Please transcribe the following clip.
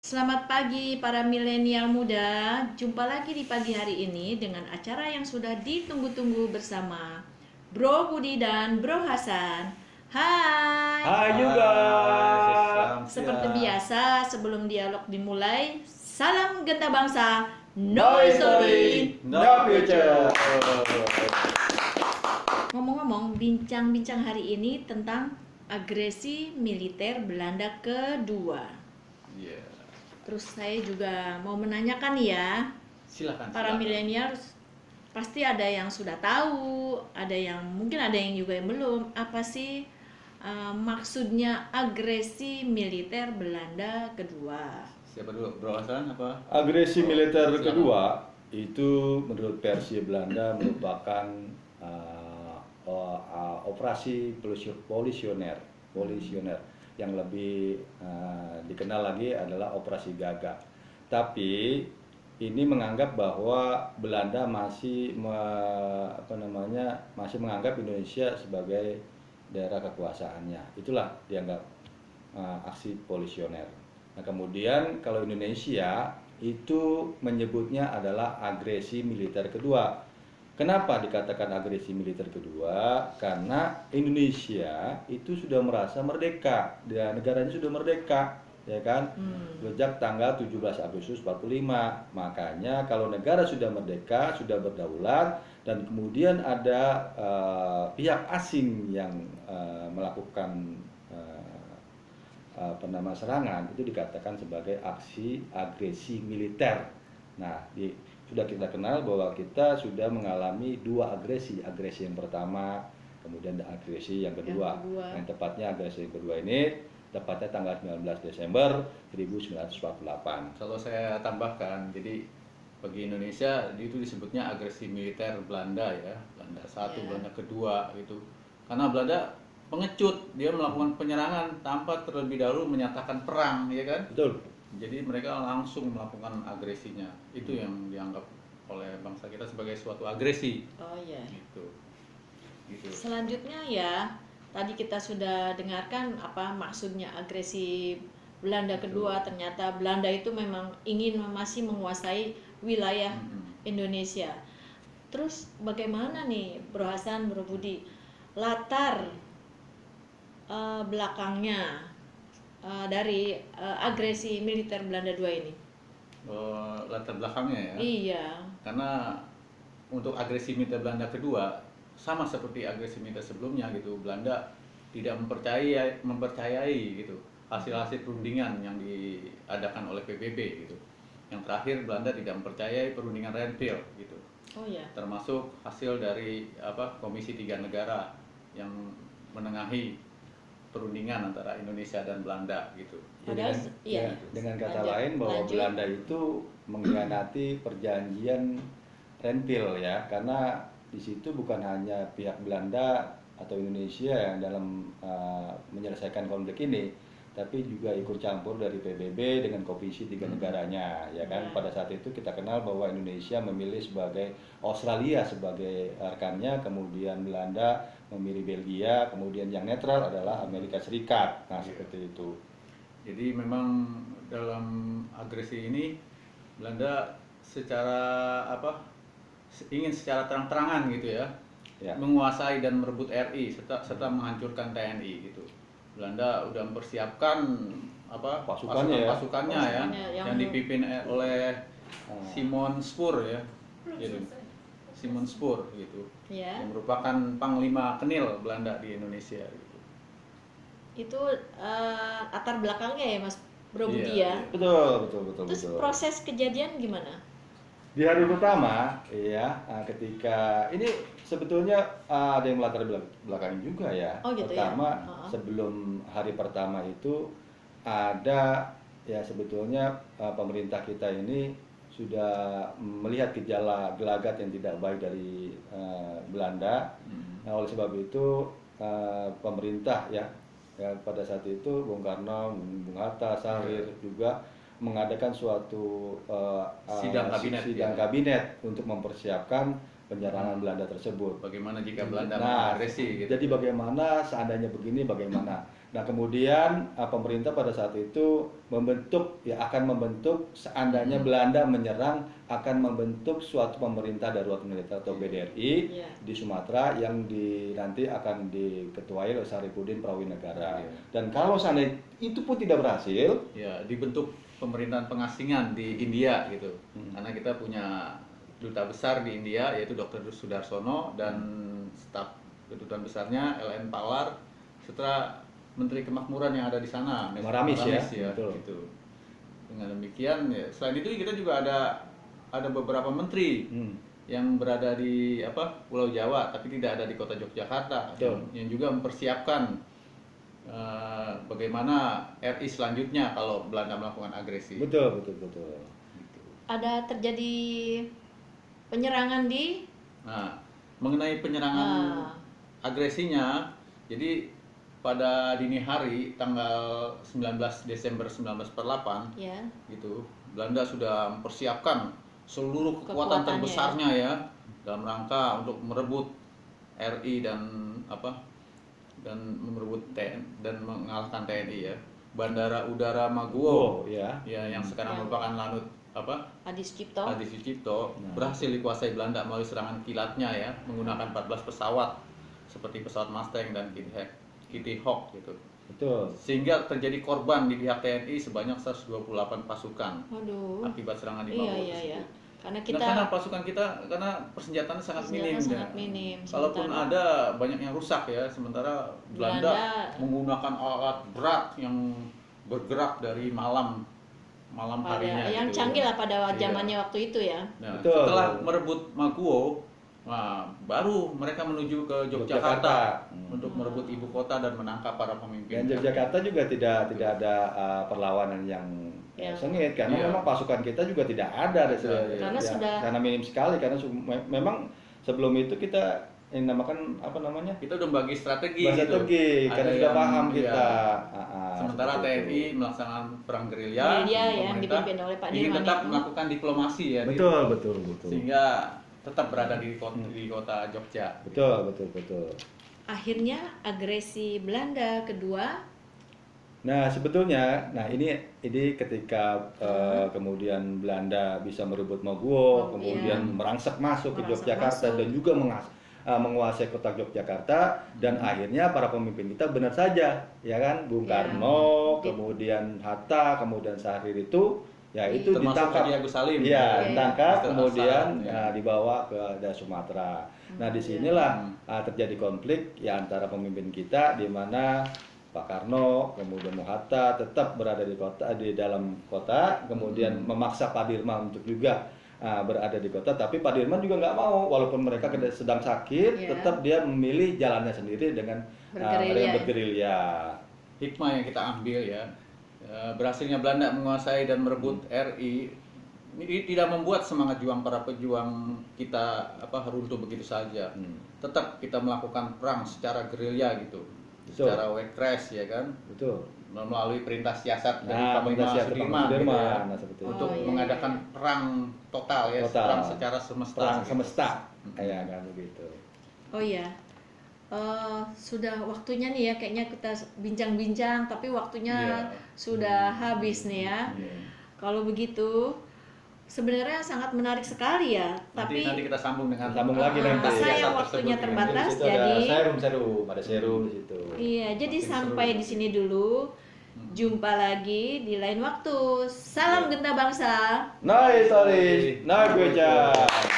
Selamat pagi para milenial muda. Jumpa lagi di pagi hari ini dengan acara yang sudah ditunggu-tunggu bersama Bro Budi dan Bro Hasan. Hai. Hai juga. Seperti biasa, sebelum dialog dimulai, salam genta bangsa. No No history. no future. Ngomong-ngomong, bincang-bincang hari ini tentang agresi militer Belanda kedua. Iya. Terus saya juga mau menanyakan ya, Silakan. para milenial pasti ada yang sudah tahu, ada yang mungkin ada yang juga yang belum. Apa sih uh, maksudnya agresi militer Belanda kedua? Siapa dulu? Bro Hasan apa? Agresi Oh, militer silakan. kedua itu menurut versi Belanda merupakan uh, uh, uh, operasi polisio- polisioner, polisioner yang lebih uh, dikenal lagi adalah operasi Gaga. Tapi ini menganggap bahwa Belanda masih me- apa namanya masih menganggap Indonesia sebagai daerah kekuasaannya. Itulah dianggap uh, aksi polisioner. Nah, kemudian kalau Indonesia itu menyebutnya adalah agresi militer kedua. Kenapa dikatakan agresi militer kedua? Karena Indonesia itu sudah merasa merdeka dan negaranya sudah merdeka, ya kan? Hmm. Sejak tanggal 17 Agustus 45. Makanya kalau negara sudah merdeka, sudah berdaulat dan kemudian ada eh, pihak asing yang eh, melakukan eh, apa nama serangan itu dikatakan sebagai aksi agresi militer. Nah, di, sudah kita kenal bahwa kita sudah mengalami dua agresi, agresi yang pertama, kemudian ada agresi yang kedua. Yang kedua. Yang tepatnya agresi yang kedua ini tepatnya tanggal 19 Desember 1948. Kalau saya tambahkan, jadi bagi Indonesia itu disebutnya agresi militer Belanda ya, Belanda satu, Ya. Belanda kedua gitu. Karena Belanda pengecut, dia melakukan penyerangan tanpa terlebih dahulu menyatakan perang, ya kan? Betul. Jadi mereka langsung melakukan agresinya. Itu yang dianggap oleh bangsa kita sebagai suatu agresi. Oh iya. Gitu. Gitu. Selanjutnya ya, tadi kita sudah dengarkan apa maksudnya agresi Belanda kedua. Ternyata Belanda itu memang ingin masih menguasai wilayah. Indonesia. Terus bagaimana nih Bro Hasan, Bro Budi, latar eh, belakangnya eh, dari eh, agresi militer Belanda dua ini? Eh, latar belakangnya ya. Iya. Karena untuk agresi militer Belanda kedua sama seperti agresi militer sebelumnya gitu. Belanda tidak mempercayai mempercayai gitu hasil-hasil perundingan yang diadakan oleh PBB gitu. Yang terakhir Belanda tidak mempercayai perundingan Renville gitu. Oh ya. termasuk hasil dari apa Komisi Tiga Negara yang menengahi perundingan antara Indonesia dan Belanda gitu. Padahal dengan, iya. ya, dengan kata Lanjut, lain bahwa lanjut. Belanda itu mengkhianati perjanjian Renville ya, karena di situ bukan hanya pihak Belanda atau Indonesia yang dalam uh, menyelesaikan konflik ini, tapi juga ikut campur dari PBB dengan komisi tiga Hmm. negaranya ya kan. Ya. Pada saat itu kita kenal bahwa Indonesia memilih sebagai Australia sebagai rekannya, kemudian Belanda memilih Belgia, kemudian yang netral adalah Amerika Serikat. Nah, Iya. seperti itu. Jadi memang dalam agresi ini Belanda secara apa ingin secara terang-terangan gitu ya, Ya. menguasai dan merebut RI serta serta menghancurkan TNI gitu. Belanda udah mempersiapkan apa Pasukannya ya. pasukannya ya, Pasukannya yang- yang dipimpin oleh Ah. Simon Spur ya, gitu. Simon Spur gitu, Ya. yang merupakan panglima kenil Belanda di Indonesia gitu. Itu eh, latar belakangnya ya Mas Bro Budi ya. iya. Betul, betul, betul, Terus betul. proses kejadian gimana? Di hari pertama, ya, ketika ini sebetulnya ah, ada yang melatar belak- belakang juga ya. Oh, gitu ya? pertama, Ha-ha. sebelum hari pertama itu ada ya sebetulnya ah, pemerintah kita ini sudah melihat gejala gelagat yang tidak baik dari ah, Belanda. Hmm. Nah, oleh sebab itu eh, pemerintah ya Ya pada saat itu Bung Karno, Bung Hatta, Sahrir juga mengadakan suatu eh, eh, Sidang kabinet, sidang ya. kabinet untuk mempersiapkan penyerangan Belanda tersebut. Bagaimana jika Belanda Nah, mengagresi gitu. Jadi bagaimana seandainya begini bagaimana? Nah kemudian uh, pemerintah pada saat itu membentuk ya akan membentuk seandainya Hmm. Belanda menyerang akan membentuk suatu pemerintah darurat militer atau BDRI Iya. di Sumatera yang di nanti akan diketuai oleh Sarifudin Prawinegara. Iya. Dan kalau seandainya itu pun tidak berhasil, ya dibentuk pemerintahan pengasingan di India gitu Hmm. karena kita punya duta besar di India yaitu Dr. Sudarsono dan staf kedutaan besarnya LN Palar serta Menteri Kemakmuran yang ada di sana Maramis ya, ya betul. gitu. dengan demikian ya selain itu kita juga ada ada beberapa menteri hmm, yang berada di apa Pulau Jawa tapi tidak ada di kota Yogyakarta Betul. yang, yang juga mempersiapkan eh, bagaimana RI selanjutnya kalau Belanda melakukan agresi. betul betul betul. Ada terjadi penyerangan di Nah, mengenai penyerangan Ah. agresinya, jadi pada dini hari tanggal 19 Desember 1948 ya gitu, Belanda sudah mempersiapkan seluruh kekuatan Kekuatannya. terbesarnya ya dalam rangka untuk merebut RI dan apa dan merebut TN dan mengalahkan TNI ya. Bandara Udara Maguwo Oh ya. ya yang sekarang Yang- merupakan lanut apa? Adi Sucipto Adi Sucipto Nah. berhasil dikuasai Belanda melalui serangan kilatnya ya. Menggunakan 14 pesawat seperti pesawat Mustang dan Kitty Hawk, Kitty Hawk gitu. Betul. sehingga terjadi korban di pihak TNI sebanyak 128 pasukan Waduh. akibat serangan di iya Maguwo iya tersebut. iya karena Nah, kita karena pasukan kita karena persenjataannya sangat Persenjataan minim sangat ya. minim, Kalaupun sementara- ada banyak yang rusak ya, sementara Belanda, Belanda- menggunakan alat berat yang bergerak dari malam malam pada harinya yang gitu canggih ya. lah pada Iya. zamannya waktu itu ya Nah, Betul. setelah merebut Maguwo, nah, baru mereka menuju ke Yogyakarta, Yogyakarta. Hmm. untuk merebut ibu kota dan menangkap para pemimpin. Dan Yogyakarta juga tidak tidak ada uh, perlawanan yang Ya. sengit karena Iya. memang pasukan kita juga tidak ada di Iya, iya. Karena sudah- karena minim sekali karena su- me- memang sebelum itu kita yang namakan apa namanya Kita udah bagi strategi gitu. strategi Ada karena sudah paham iya. kita. Ah, ah, Sementara TNI itu. melaksanakan perang gerilya, Gerilya yang pemerintah dipimpin oleh Pak ingin tetap itu. melakukan diplomasi ya, di- betul betul betul sehingga tetap berada di kota, di kota Jogja. betul betul betul. akhirnya agresi Belanda kedua Nah sebetulnya, nah ini ini ketika eh, kemudian Belanda bisa merebut Maguwo, Oh, kemudian iya. merangsek masuk ke Merangsek Yogyakarta masuk. dan juga mengas- eh, menguasai kota Yogyakarta dan akhirnya para pemimpin kita benar saja, ya kan, Bung Iya. Karno, Di- kemudian Hatta, kemudian Sahrir itu, ya itu Termasuk ditangkap. Agus Salim. Iya, Iya. ditangkap Mr. kemudian Hasan, ya. nah, dibawa ke daerah Sumatera. Nah, Hmm, di sinilah iya. ah, terjadi konflik ya antara pemimpin kita di mana Pak Karno, kemudian Muhatta tetap berada di kota di dalam kota, kemudian Hmm. memaksa Pak Dirman untuk juga ah, berada di kota, tapi Pak Dirman juga nggak mau, walaupun mereka sedang sakit, Iya. tetap dia memilih jalannya sendiri dengan ah, Bergerilya. dengan bergerilya. hikmah yang kita ambil ya eh, berhasilnya Belanda menguasai dan merebut RI ini tidak membuat semangat juang para pejuang kita apa runtuh begitu saja Hmm. tetap kita melakukan perang secara gerilya gitu Betul. secara wekres ya kan Betul. Melalui perintah siasat dari Nah, Panglima perintah siasat Sudirman, gitu ya, nah, seperti itu. untuk Oh, iya, mengadakan iya. perang total ya Total. perang secara semesta Perang gitu. semesta, Hmm. kayak kan begitu. oh iya Eh, sudah waktunya nih ya kayaknya kita bincang-bincang tapi waktunya Iya. sudah habis nih ya Iya. kalau begitu sebenarnya sangat menarik sekali ya nanti tapi nanti kita sambung dengan Sambung lagi Ah, nanti. siasat waktunya terbatas. Jadi- ada serum serum, ada serum di situ. Iya, jadi Makin sampai seru. di sini dulu. Jumpa lagi di lain waktu. Salam Iya. Genta Bangsa. Nice, Aris. Nice, Beja. Don't